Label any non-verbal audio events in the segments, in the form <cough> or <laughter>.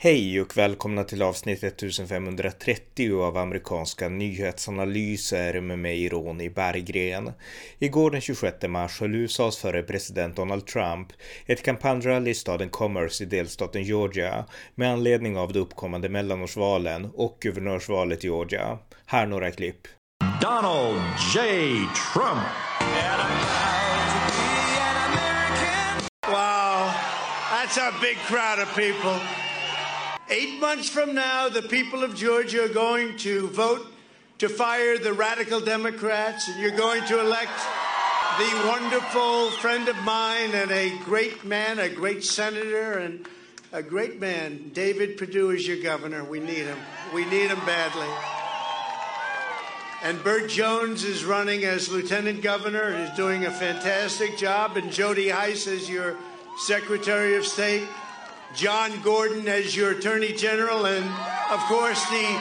Hej och välkomna till avsnitt 1530 av amerikanska nyhetsanalyser med mig Ronny Berggren. Igår den 26 mars höll USAs före president Donald Trump ett kampanjrally i staden Commerce i delstaten Georgia med anledning av de uppkommande mellanårsvalen och guvernörsvalet i Georgia. Här några klipp. Donald J. Trump. Wow, that's a big crowd of people. Eight months from now, the people of Georgia are going to vote to fire the radical Democrats, and you're going to elect the wonderful friend of mine and a great man, a great senator, and a great man. David Perdue is your governor. We need him. We need him badly. And Bert Jones is running as lieutenant governor and is doing a fantastic job. And Jody Heiss is your secretary of state. John Gordon as your Attorney General, and of course the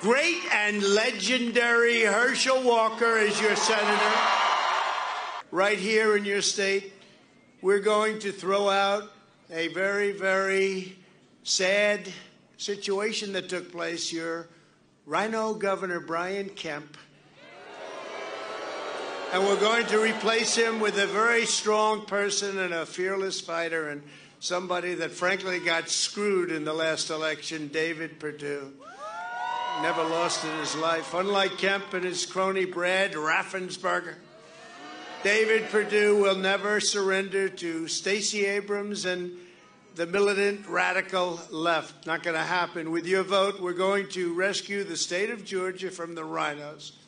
great and legendary Herschel Walker as your Senator. Right here in your state, we're going to throw out a very, very sad situation that took place. Your Rhino Governor Brian Kemp. And we're going to replace him with a very strong person and a fearless fighter. And somebody that frankly got screwed in the last election, David Perdue. Never lost in his life. Unlike Kemp and his crony Brad Raffensperger, David Perdue will never surrender to Stacey Abrams and the militant radical left. Not going to happen. With your vote, we're going to rescue the state of Georgia from the rhinos.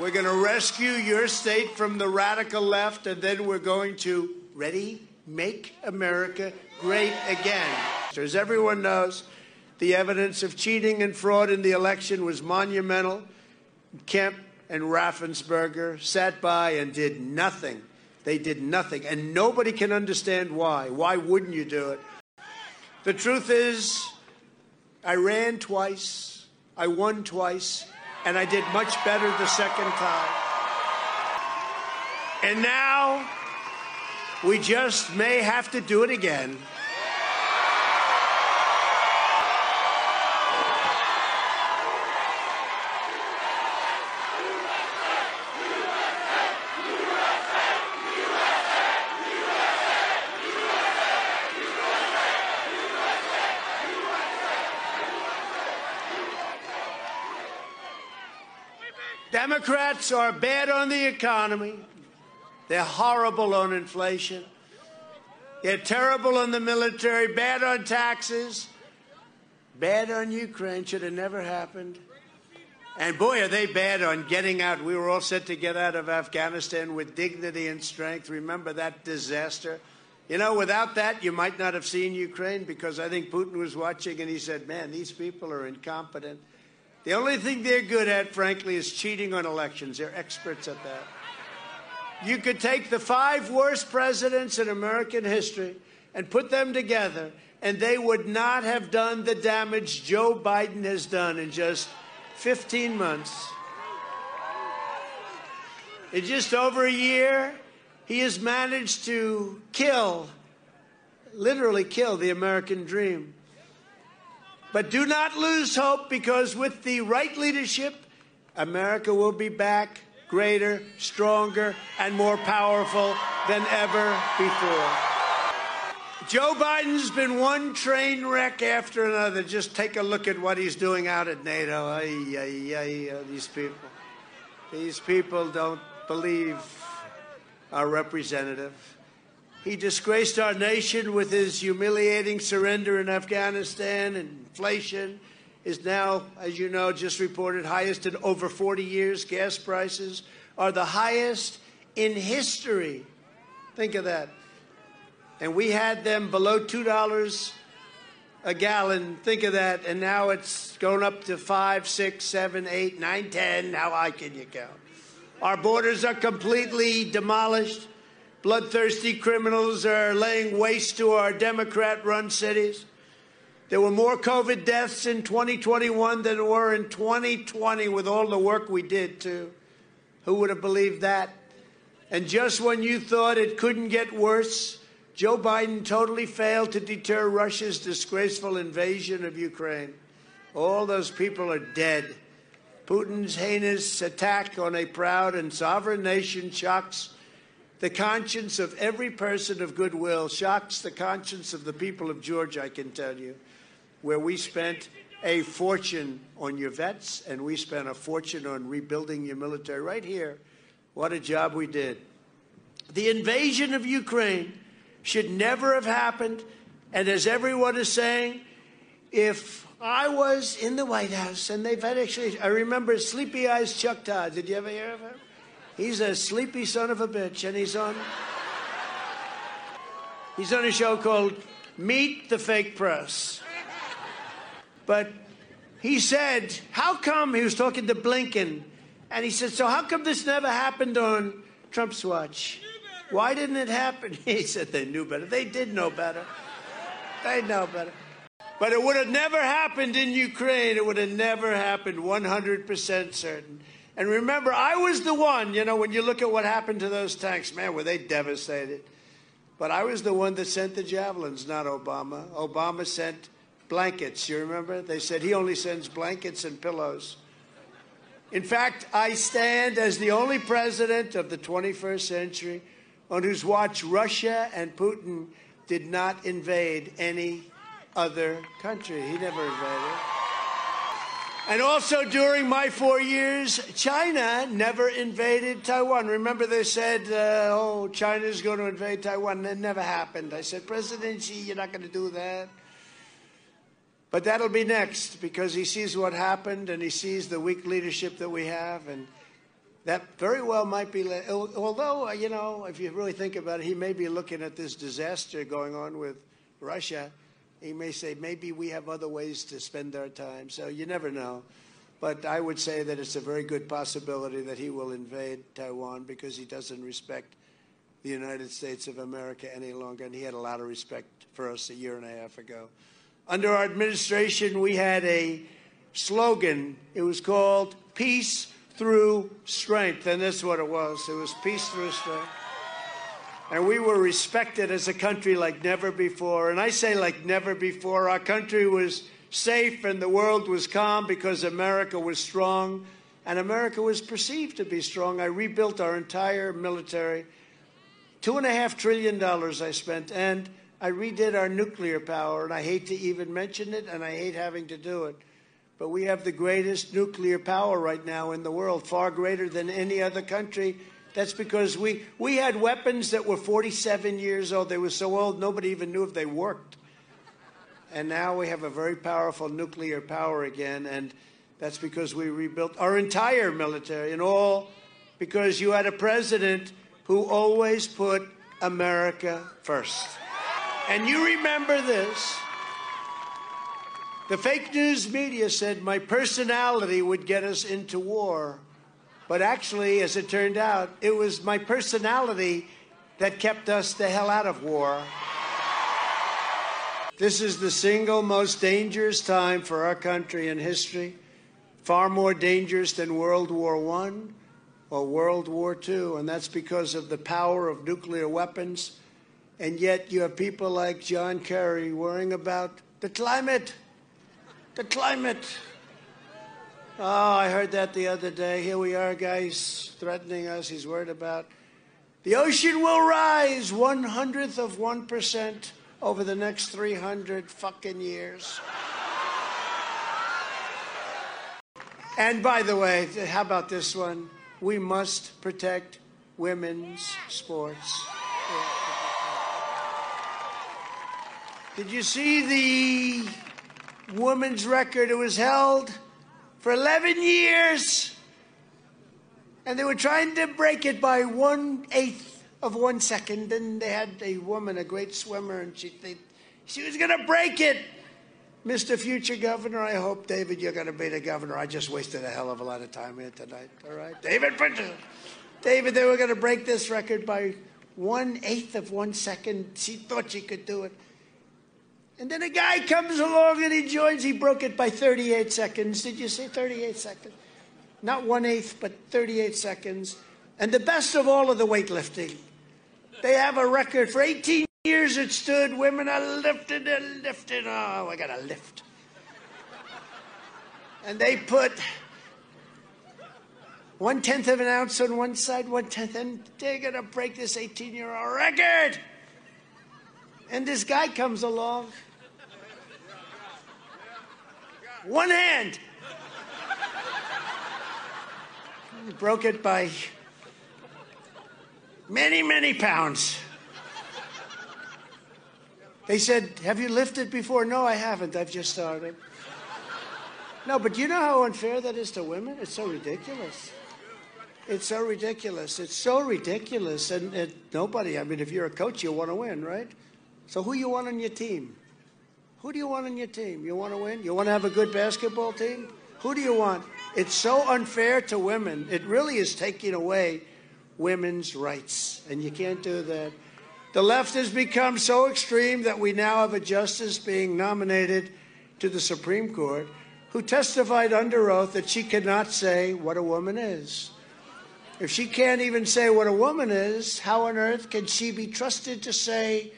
We're going to rescue your state from the radical left, and then we're going to ready, make America great again. As everyone knows, the evidence of cheating and fraud in the election was monumental. Kemp and Raffensperger sat by and did nothing. They did nothing. And nobody can understand why. Why wouldn't you do it? The truth is, I ran twice, I won twice, and I did much better the second time. And now we just may have to do it again. Democrats are bad on the economy. They're horrible on inflation. They're terrible on the military, bad on taxes, bad on Ukraine. Should have never happened. And boy, are they bad on getting out. We were all set to get out of Afghanistan with dignity and strength. Remember that disaster? You know, without that, you might not have seen Ukraine because I think Putin was watching and he said, man, these people are incompetent. The only thing they're good at, frankly, is cheating on elections. They're experts at that. You could take the five worst presidents in American history and put them together, and they would not have done the damage Joe Biden has done in just 15 months. In just over a year, he has managed to kill, literally kill, the American dream. But do not lose hope because with the right leadership, America will be back greater, stronger, and more powerful than ever before. Joe Biden's been one train wreck after another. Just take a look at what he's doing out at NATO. Ay, ay, ay, uh, these people. These people don't believe our representative. He disgraced our nation with his humiliating surrender in Afghanistan. Inflation is now, as you know, just reported highest in over 40 years. Gas prices are the highest in history. Think of that. And we had them below $2 a gallon. Think of that. And now it's going up to 5, 6, 7, 8, 9, 10. How high can you count? Our borders are completely demolished. Bloodthirsty criminals are laying waste to our Democrat run cities. There were more COVID deaths in 2021 than there were in 2020 with all the work we did, too. Who would have believed that? And just when you thought it couldn't get worse, Joe Biden totally failed to deter Russia's disgraceful invasion of Ukraine. All those people are dead. Putin's heinous attack on a proud and sovereign nation shocks the conscience of every person of goodwill, shocks the conscience of the people of Georgia, I can tell you, where we spent a fortune on your vets and we spent a fortune on rebuilding your military right here. What a job we did. The invasion of Ukraine should never have happened. And as everyone is saying, if I was in the White House and they've had actually, I remember Sleepy Eyes Chuck Todd. Did you ever hear of him? He's a sleepy son of a bitch, and he's on. He's on a show called Meet the Fake Press. But he said, How come he was talking to Blinken? And he said, So how come this never happened on Trump's watch? Why didn't it happen? <laughs> He said they knew better. They did know better. They know better. But it would have never happened in Ukraine. It would have never happened, 100% certain. And remember, I was the one, you know, when you look at what happened to those tanks, man, were they devastated. But I was the one that sent the javelins, not Obama. Obama sent blankets, you remember? They said he only sends blankets and pillows. In fact, I stand as the only president of the 21st century on whose watch Russia and Putin did not invade any other country. He never invaded. And also during my four years, China never invaded Taiwan. Remember, they said, uh, oh, China's going to invade Taiwan. That never happened. I said, President Xi, you're not going to do that. But that'll be next because he sees what happened and he sees the weak leadership that we have. And that very well might be, although, uh, you know, if you really think about it, he may be looking at this disaster going on with Russia he may say, maybe we have other ways to spend our time. So you never know. But I would say that it's a very good possibility that he will invade Taiwan because he doesn't respect the United States of America any longer. And he had a lot of respect for us a year and a half ago. Under our administration, we had a slogan. It was called Peace Through Strength. And that's what it was. It was Peace Through Strength. And we were respected as a country like never before. And I say like never before. Our country was safe and the world was calm because America was strong. And America was perceived to be strong. I rebuilt our entire military. Two and a half trillion dollars I spent. And I redid our nuclear power. And I hate to even mention it, and I hate having to do it. But we have the greatest nuclear power right now in the world, far greater than any other country that's because we, we had weapons that were 47 years old. They were so old, nobody even knew if they worked. And now we have a very powerful nuclear power again. And that's because we rebuilt our entire military and all because you had a president who always put America first. And you remember this. The fake news media said my personality would get us into war. But actually, as it turned out, it was my personality that kept us the hell out of war. This is the single most dangerous time for our country in history, far more dangerous than World War I or World War II, and that's because of the power of nuclear weapons. And yet, you have people like John Kerry worrying about the climate. The climate. Oh, I heard that the other day. Here we are, guys, threatening us. He's worried about the ocean will rise one hundredth of one percent over the next three hundred fucking years. And by the way, how about this one? We must protect women's sports. Did you see the women's record? It was held for 11 years. And they were trying to break it by one eighth of one second. And they had a woman, a great swimmer, and she, they, she was going to break it. Mr. Future Governor, I hope, David, you're going to be the governor. I just wasted a hell of a lot of time here tonight. All right? David, David, they were going to break this record by one eighth of one second. She thought she could do it. And then a guy comes along and he joins. He broke it by 38 seconds. Did you say 38 seconds? Not one eighth, but 38 seconds. And the best of all of the weightlifting, they have a record for 18 years it stood, women are lifted and lifted. Oh, I got a lift. And they put one tenth of an ounce on one side, one tenth, and they're gonna break this 18 year old record. And this guy comes along. One hand. Broke it by many, many pounds. They said, Have you lifted before? No, I haven't. I've just started. No, but you know how unfair that is to women? It's so ridiculous. It's so ridiculous. It's so ridiculous. And, and nobody, I mean, if you're a coach, you want to win, right? So who you want on your team? Who do you want on your team? You want to win? You want to have a good basketball team? Who do you want? It's so unfair to women. It really is taking away women's rights, and you can't do that. The left has become so extreme that we now have a justice being nominated to the Supreme Court who testified under oath that she cannot say what a woman is. If she can't even say what a woman is, how on earth can she be trusted to say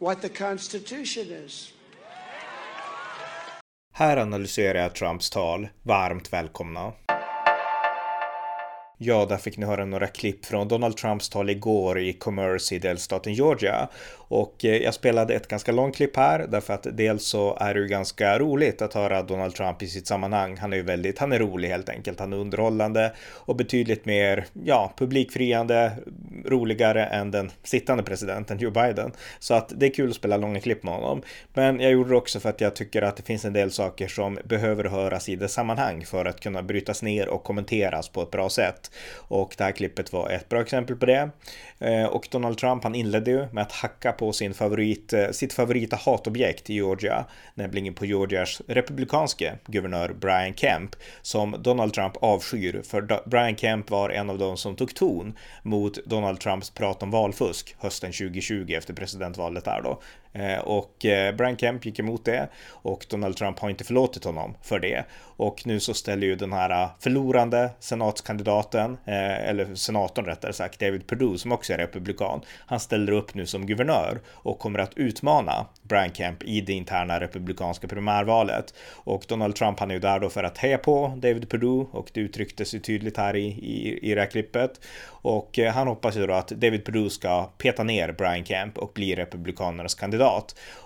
what the Constitution is? Här analyserar jag Trumps tal. Varmt välkomna. Ja, där fick ni höra några klipp från Donald Trumps tal igår i Commerce i delstaten Georgia. Och eh, jag spelade ett ganska långt klipp här därför att dels så är det ju ganska roligt att höra Donald Trump i sitt sammanhang. Han är ju väldigt, han är rolig helt enkelt. Han är underhållande och betydligt mer, ja, publikfriande, roligare än den sittande presidenten Joe Biden. Så att det är kul att spela långa klipp med honom. Men jag gjorde det också för att jag tycker att det finns en del saker som behöver höras i det sammanhang för att kunna brytas ner och kommenteras på ett bra sätt. Och det här klippet var ett bra exempel på det. Eh, och Donald Trump han inledde ju med att hacka på sin favorit, eh, sitt favorita hatobjekt i Georgia, nämligen på Georgias republikanske guvernör Brian Kemp, som Donald Trump avskyr, för Brian Kemp var en av de som tog ton mot Donald Trumps prat om valfusk hösten 2020 efter presidentvalet där då. Eh, och eh, Brian Kemp gick emot det och Donald Trump har inte förlåtit honom för det. Och nu så ställer ju den här eh, förlorande senatskandidaten, eller senatorn rättare sagt, David Perdue som också är republikan, han ställer upp nu som guvernör och kommer att utmana Brian Kemp i det interna republikanska primärvalet. Och Donald Trump han är ju där då för att heja på David Perdue och det uttrycktes ju tydligt här i, i, i det här klippet. Och han hoppas ju då att David Perdue ska peta ner Brian Kemp och bli republikanernas kandidat.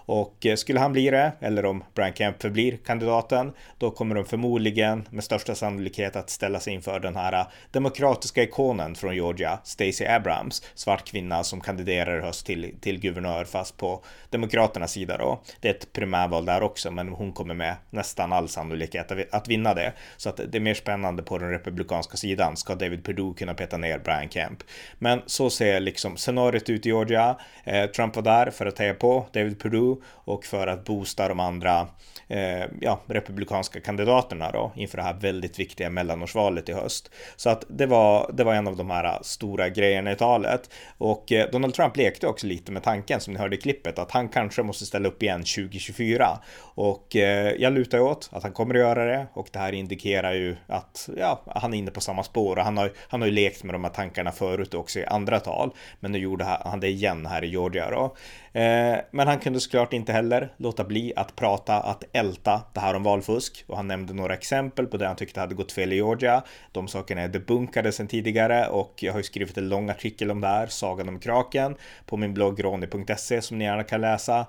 Och eh, skulle han bli det, eller om Brian Kemp förblir kandidaten, då kommer de förmodligen med största sannolikhet att ställa sig inför den här eh, demokratiska ikonen från Georgia, Stacey Abrams, svart kvinna som kandiderar i höst till, till guvernör fast på Demokraternas sida då. Det är ett primärval där också, men hon kommer med nästan all sannolikhet att vinna det. Så att det är mer spännande på den republikanska sidan. Ska David Perdue kunna peta ner Brian Camp? Men så ser liksom scenariot ut i Georgia. Eh, Trump var där för att heja på David Perdue och för att boosta de andra eh, ja, republikanska kandidaterna då inför det här väldigt viktiga mellanårsvalet i höst. Så att det var, det var en av de här stora grejerna i talet och eh, Donald Trump lekte också lite med tanken som ni hörde i klippet att han kanske måste ställa upp igen 2024 och eh, jag lutar åt att han kommer att göra det och det här indikerar ju att ja, han är inne på samma spår och han har, han har ju lekt med de här tankarna förut också i andra tal men nu gjorde han det igen här i Georgia då. Eh, men han kunde såklart inte heller låta bli att prata, att älta det här om valfusk och han nämnde några exempel på det han tyckte hade gått fel i Georgia. De sakerna är debunkade sedan tidigare och jag har ju skrivit en lång artikel om det här, Sagan om kraken, på min blogg roni.se som ni gärna kan läsa.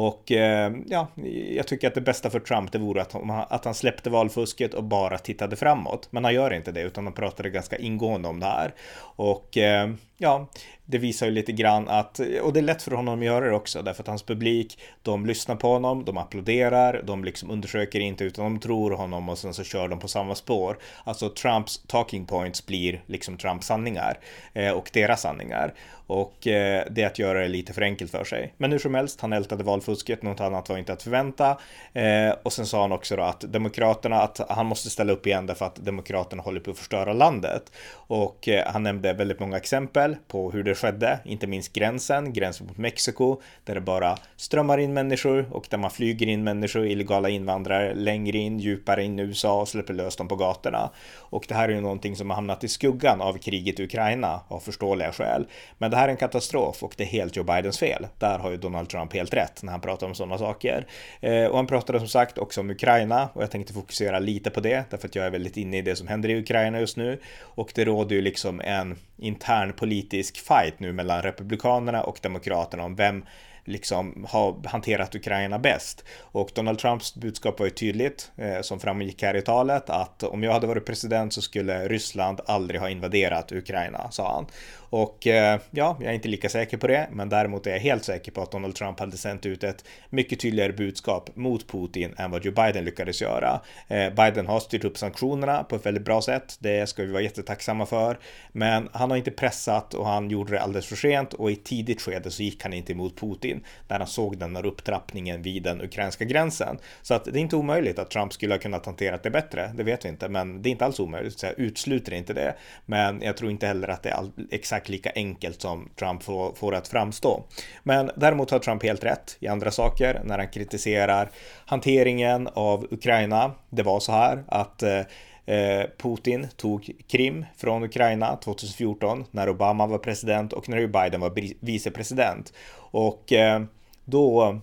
Och eh, ja, jag tycker att det bästa för Trump det vore att, att han släppte valfusket och bara tittade framåt. Men han gör inte det utan han pratade ganska ingående om det här. Och eh, ja, det visar ju lite grann att, och det är lätt för honom att göra det också, därför att hans publik, de lyssnar på honom, de applåderar, de liksom undersöker inte utan de tror honom och sen så kör de på samma spår. Alltså Trumps talking points blir liksom Trumps sanningar eh, och deras sanningar. Och eh, det är att göra det lite för enkelt för sig. Men hur som helst, han ältade valfusket, något annat var inte att förvänta. Eh, och sen sa han också då att Demokraterna, att han måste ställa upp igen därför att Demokraterna håller på att förstöra landet. Och eh, han nämnde väldigt många exempel på hur det skedde, inte minst gränsen, gränsen mot Mexiko, där det bara strömmar in människor och där man flyger in människor, illegala invandrare, längre in, djupare in i USA och släpper lös dem på gatorna. Och det här är ju någonting som har hamnat i skuggan av kriget i Ukraina av förståeliga skäl. Men det här är en katastrof och det är helt Joe Bidens fel. Där har ju Donald Trump helt rätt när han pratar om sådana saker. Eh, och han pratade som sagt också om Ukraina och jag tänkte fokusera lite på det därför att jag är väldigt inne i det som händer i Ukraina just nu och det råder ju liksom en intern politisk fight nu mellan republikanerna och demokraterna om vem liksom har hanterat Ukraina bäst. Och Donald Trumps budskap var ju tydligt, eh, som framgick här i talet, att om jag hade varit president så skulle Ryssland aldrig ha invaderat Ukraina, sa han. Och eh, ja, jag är inte lika säker på det, men däremot är jag helt säker på att Donald Trump hade sänt ut ett mycket tydligare budskap mot Putin än vad Joe Biden lyckades göra. Eh, Biden har styrt upp sanktionerna på ett väldigt bra sätt. Det ska vi vara jättetacksamma för, men han har inte pressat och han gjorde det alldeles för sent och i tidigt skede så gick han inte emot Putin när han såg den här upptrappningen vid den ukrainska gränsen. Så att det är inte omöjligt att Trump skulle ha kunnat hantera det bättre. Det vet vi inte, men det är inte alls omöjligt. Så jag utesluter inte det. Men jag tror inte heller att det är exakt exakt lika enkelt som Trump får, får att framstå. Men däremot har Trump helt rätt i andra saker när han kritiserar hanteringen av Ukraina. Det var så här att eh, eh Putin tog Krim från Ukraina 2014 när Obama var president och när Biden var vicepresident. Och eh, då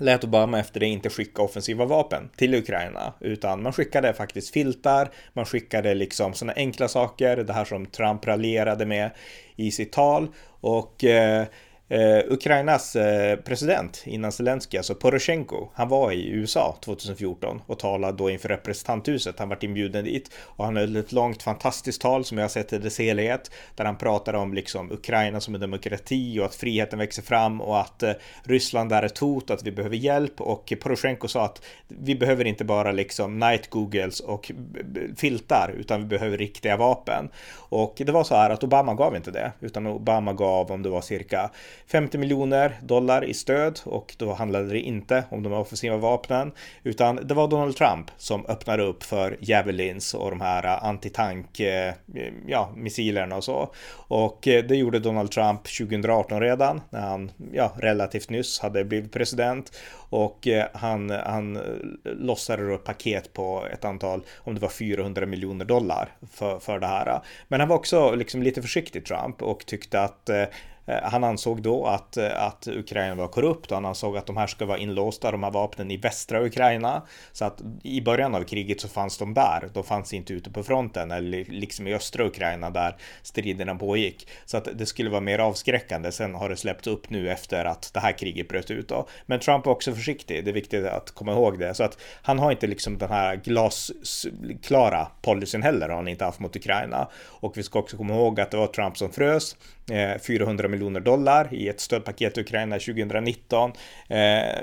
lät Obama efter det inte skicka offensiva vapen till Ukraina, utan man skickade faktiskt filtar, man skickade liksom sådana enkla saker, det här som Trump raljerade med i sitt tal och eh, Eh, Ukrainas eh, president innan Zelensky, alltså Poroshenko, han var i USA 2014 och talade då inför representanthuset. Han var inbjuden dit och han höll ett långt fantastiskt tal som jag har sett i dess helhet där han pratade om liksom Ukraina som en demokrati och att friheten växer fram och att eh, Ryssland är ett hot och att vi behöver hjälp och Poroshenko sa att vi behöver inte bara liksom night googles och filtar utan vi behöver riktiga vapen. Och det var så här att Obama gav inte det utan Obama gav om det var cirka 50 miljoner dollar i stöd och då handlade det inte om de offensiva vapnen utan det var Donald Trump som öppnade upp för Javelins och de här antitank eh, ja, missilerna och så. Och eh, det gjorde Donald Trump 2018 redan när han ja, relativt nyss hade blivit president och eh, han, han lossade då paket på ett antal, om det var 400 miljoner dollar för, för det här. Men han var också liksom lite försiktig Trump och tyckte att Eh, Eh, han ansåg då att, eh, att Ukraina var korrupt och han ansåg att de här ska vara inlåsta, de här vapnen i västra Ukraina. Så att i början av kriget så fanns de där, de fanns inte ute på fronten eller liksom i östra Ukraina där striderna pågick. Så att det skulle vara mer avskräckande. Sen har det släppts upp nu efter att det här kriget bröt ut. Då. Men Trump var också försiktig, det är viktigt att komma ihåg det. Så att han har inte liksom den här glasklara policyn heller, har han inte haft mot Ukraina. Och vi ska också komma ihåg att det var Trump som frös Eh, 400 miljoner dollar i ett stödpaket till Ukraina 2019 eh,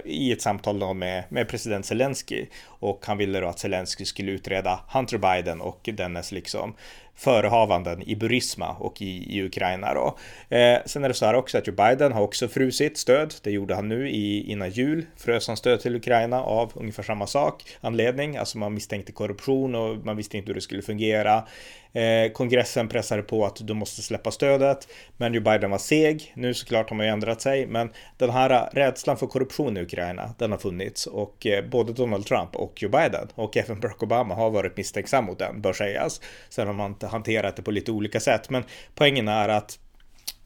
i ett samtal med, med president Zelensky. Och han ville då att Zelensky skulle utreda Hunter Biden och dennes liksom förehavanden i Burisma och i, i Ukraina då. Eh, sen är det så här också att Joe Biden har också frusit stöd. Det gjorde han nu i, innan jul. Frös han stöd till Ukraina av ungefär samma sak, anledning. Alltså man misstänkte korruption och man visste inte hur det skulle fungera. Eh, kongressen pressade på att du måste släppa stödet, men Joe Biden var seg. Nu såklart har man ju ändrat sig, men den här rädslan för korruption i Ukraina, den har funnits och eh, både Donald Trump och Joe Biden och även Barack Obama har varit misstänksam mot den, bör sägas. Sen har man hanterat det på lite olika sätt, men poängen är att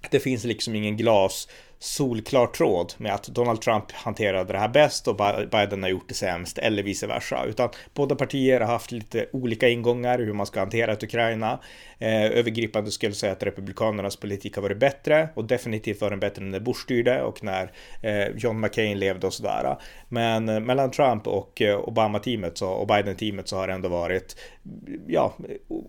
det finns liksom ingen glas solklar tråd med att Donald Trump hanterade det här bäst och Biden har gjort det sämst eller vice versa. Utan båda partier har haft lite olika ingångar hur man ska hantera ett Ukraina. Eh, övergripande skulle jag säga att Republikanernas politik har varit bättre och definitivt var den bättre när Bush styrde och när eh, John McCain levde och sådär. Men eh, mellan Trump och eh, Obama-teamet och Biden-teamet så har det ändå varit ja,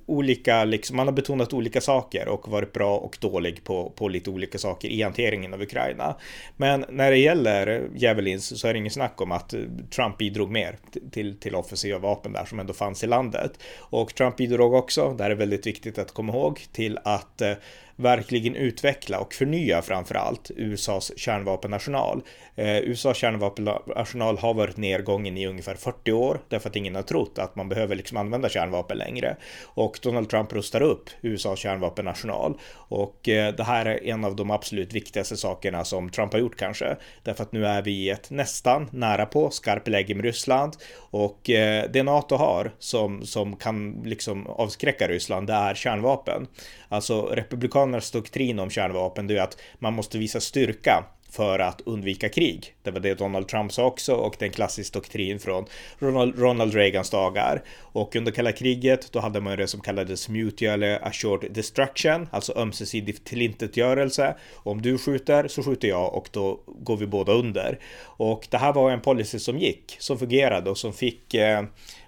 olika, liksom, man har betonat olika saker och varit bra och dålig på, på lite olika saker i hanteringen av Ukraina. Men när det gäller Javelins så är det ingen snack om att Trump bidrog mer till, till offensiva vapen där som ändå fanns i landet. Och Trump bidrog också, det här är väldigt viktigt att komma ihåg, till att eh, verkligen utveckla och förnya framför allt USAs kärnvapenarsenal. Eh, USAs kärnvapenarsenal har varit nedgången i ungefär 40 år därför att ingen har trott att man behöver liksom använda kärnvapen längre. Och Donald Trump rustar upp USAs kärnvapenarsenal och eh, det här är en av de absolut viktigaste sakerna som Trump har gjort kanske. Därför att nu är vi i ett nästan nära på skarpt läge med Ryssland och eh, det NATO har som, som kan liksom avskräcka Ryssland det är kärnvapen. Alltså republikanernas doktrin om kärnvapen det är att man måste visa styrka för att undvika krig. Det var det Donald Trump sa också och det är en klassisk doktrin från Ronald, Ronald Reagans dagar. Och under kalla kriget då hade man det som kallades mutually assured destruction, alltså ömsesidig tillintetgörelse. Om du skjuter så skjuter jag och då går vi båda under. Och det här var en policy som gick, som fungerade och som fick eh,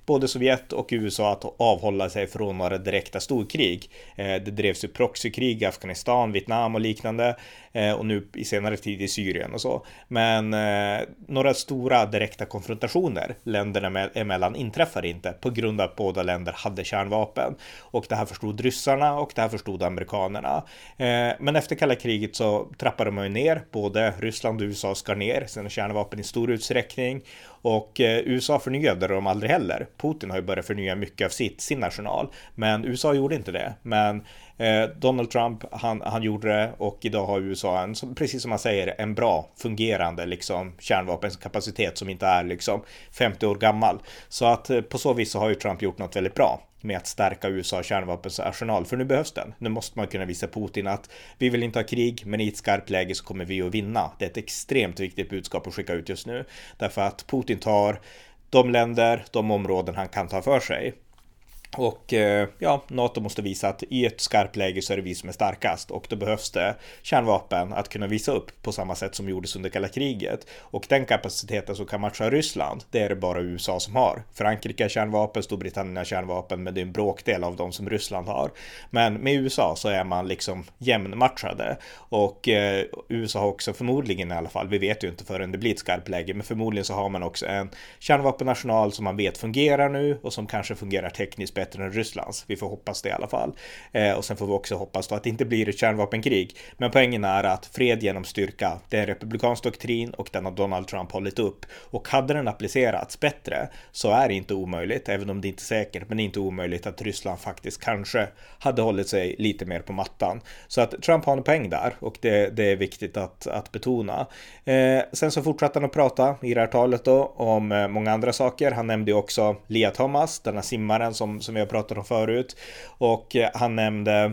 både Sovjet och USA att avhålla sig från några direkta storkrig. Eh, det drevs ju proxykrig i Afghanistan, Vietnam och liknande eh, och nu i senare tid i Syrien och så. Men eh, några stora direkta konfrontationer länderna emellan inträffade inte på grund av att båda länder hade kärnvapen. Och det här förstod ryssarna och det här förstod amerikanerna. Eh, men efter kalla kriget så trappade man ju ner, både Ryssland och USA skar ner sina kärnvapen i stor utsträckning och eh, USA förnyade dem aldrig heller. Putin har ju börjat förnya mycket av sitt, sin arsenal. Men USA gjorde inte det. Men eh, Donald Trump, han, han gjorde det och idag har USA en, precis som man säger, en bra fungerande liksom kärnvapenkapacitet som inte är liksom 50 år gammal. Så att eh, på så vis så har ju Trump gjort något väldigt bra med att stärka USA kärnvapensarsenal, för nu behövs den. Nu måste man kunna visa Putin att vi vill inte ha krig, men i ett skarpt läge så kommer vi att vinna. Det är ett extremt viktigt budskap att skicka ut just nu, därför att Putin tar de länder, de områden han kan ta för sig. Och eh, ja, NATO måste visa att i ett skarpt läge så är det vi som är starkast och då behövs det kärnvapen att kunna visa upp på samma sätt som gjordes under kalla kriget. Och den kapaciteten som kan matcha Ryssland, det är det bara USA som har. Frankrike har kärnvapen, Storbritannien har kärnvapen, men det är en bråkdel av de som Ryssland har. Men med USA så är man liksom jämnmatchade och eh, USA har också förmodligen i alla fall, vi vet ju inte förrän det blir ett skarpt läge, men förmodligen så har man också en kärnvapenarsenal som man vet fungerar nu och som kanske fungerar tekniskt bättre än Rysslands. Vi får hoppas det i alla fall. Eh, och sen får vi också hoppas då att det inte blir ett kärnvapenkrig. Men poängen är att fred genom styrka, det är en republikansk doktrin och den har Donald Trump hållit upp. Och hade den applicerats bättre så är det inte omöjligt, även om det inte är säkert, men det är inte omöjligt att Ryssland faktiskt kanske hade hållit sig lite mer på mattan. Så att Trump har en poäng där och det, det är viktigt att, att betona. Eh, sen så fortsatte han att prata i det här talet då om eh, många andra saker. Han nämnde också Lia Thomas, denna simmaren som, som som vi har pratat om förut. Och eh, han nämnde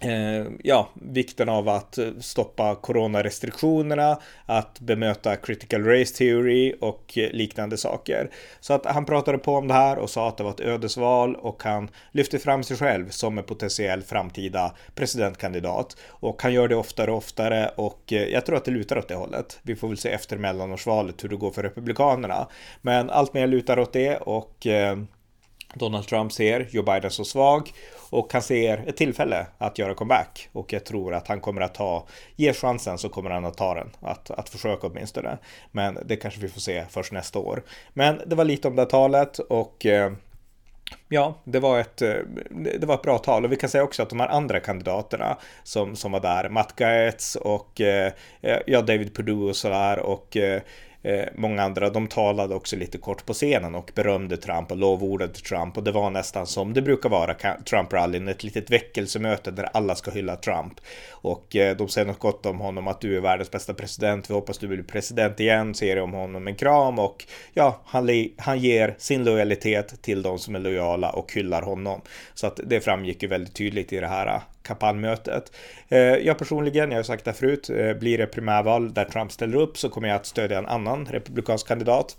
Eh, ja, vikten av att stoppa coronarestriktionerna, att bemöta critical race theory och liknande saker. Så att han pratade på om det här och sa att det var ett ödesval och han lyfte fram sig själv som en potentiell framtida presidentkandidat. Och han gör det oftare och oftare och eh, jag tror att det lutar åt det hållet. Vi får väl se efter mellanårsvalet hur det går för Republikanerna. Men allt mer lutar åt det och eh, Donald Trump ser Joe Biden så svag och han ser ett tillfälle att göra comeback och jag tror att han kommer att ta, ge chansen så kommer han att ta den, att, att försöka åtminstone. Men det kanske vi får se först nästa år. Men det var lite om det talet och eh, Ja, det var, ett, eh, det var ett bra tal och vi kan säga också att de här andra kandidaterna som, som var där, Matt Gaetz och eh, ja, David Perdue och sådär och Eh, Eh, många andra, de talade också lite kort på scenen och berömde Trump och lovordade Trump och det var nästan som det brukar vara Trump-rallyn, ett litet väckelsemöte där alla ska hylla Trump. Och eh, de säger något gott om honom, att du är världens bästa president, vi hoppas du blir president igen, säger om honom en kram och ja, han, han ger sin lojalitet till de som är lojala och hyllar honom. Så att det framgick ju väldigt tydligt i det här kampanjmötet. Eh, jag personligen, jag har sagt det förut, eh, blir det primärval där Trump ställer upp så kommer jag att stödja en annan republikansk kandidat.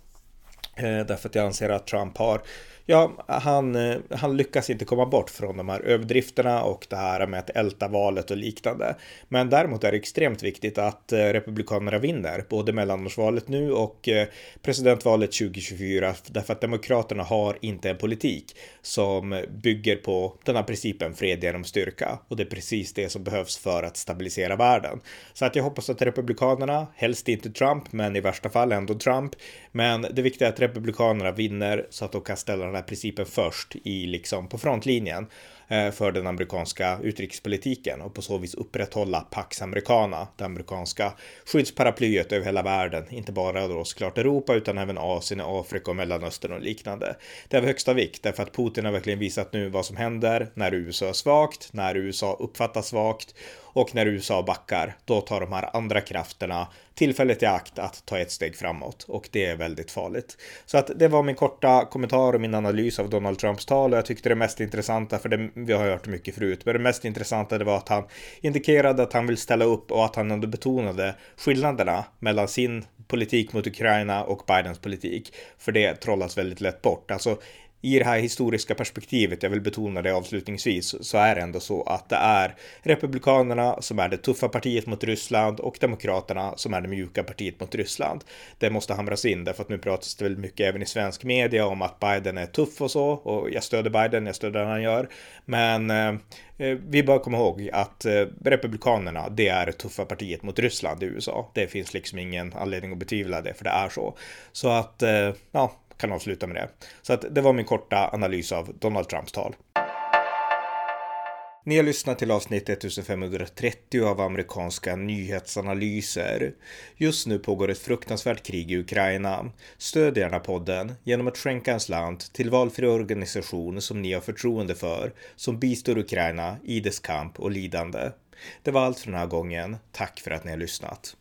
Eh, därför att jag anser att Trump har ja, han, eh, han lyckas inte komma bort från de här överdrifterna och det här med att älta valet och liknande. Men däremot är det extremt viktigt att eh, Republikanerna vinner, både mellanårsvalet nu och eh, presidentvalet 2024, därför att Demokraterna har inte en politik som bygger på den här principen fred genom styrka. Och det är precis det som behövs för att stabilisera världen. Så att jag hoppas att Republikanerna, helst inte Trump, men i värsta fall ändå Trump. Men det viktiga är att Republikanerna vinner så att de kan ställa den här principen först i liksom på frontlinjen. Eh, för den amerikanska utrikespolitiken och på så vis upprätthålla Pax Americana, det amerikanska skyddsparaplyet över hela världen, inte bara då såklart Europa utan även Asien, Afrika och Mellanöstern och liknande. Det är av högsta vikt därför att Putin har verkligen visat nu vad som händer när USA är svagt, när USA uppfattas svagt och när USA backar, då tar de här andra krafterna tillfället i akt att ta ett steg framåt och det är väldigt farligt. Så att det var min korta kommentar och min analys av Donald Trumps tal och jag tyckte det mest intressanta, för det, vi har hört mycket förut, men det mest intressanta det var att han indikerade att han vill ställa upp och att han ändå betonade skillnaderna mellan sin politik mot Ukraina och Bidens politik. För det trollas väldigt lätt bort. Alltså i det här historiska perspektivet, jag vill betona det avslutningsvis, så är det ändå så att det är Republikanerna som är det tuffa partiet mot Ryssland och Demokraterna som är det mjuka partiet mot Ryssland. Det måste hamras in därför att nu pratas det väldigt mycket även i svensk media om att Biden är tuff och så och jag stöder Biden, jag stöder det han gör. Men eh, eh vi bör komma ihåg att eh, Republikanerna, det är det tuffa partiet mot Ryssland i USA. Det finns liksom ingen anledning att betvivla det, för det är så. Så att, eh, ja, kan avsluta med det. Så att det var min korta analys av Donald Trumps tal. Ni har lyssnat till avsnitt 1530 av amerikanska nyhetsanalyser. Just nu pågår ett fruktansvärt krig i Ukraina. Stöd gärna podden genom att skänka en slant till valfri organisation som ni har förtroende för, som bistår Ukraina i dess kamp och lidande. Det var allt för den här gången. Tack för att ni har lyssnat.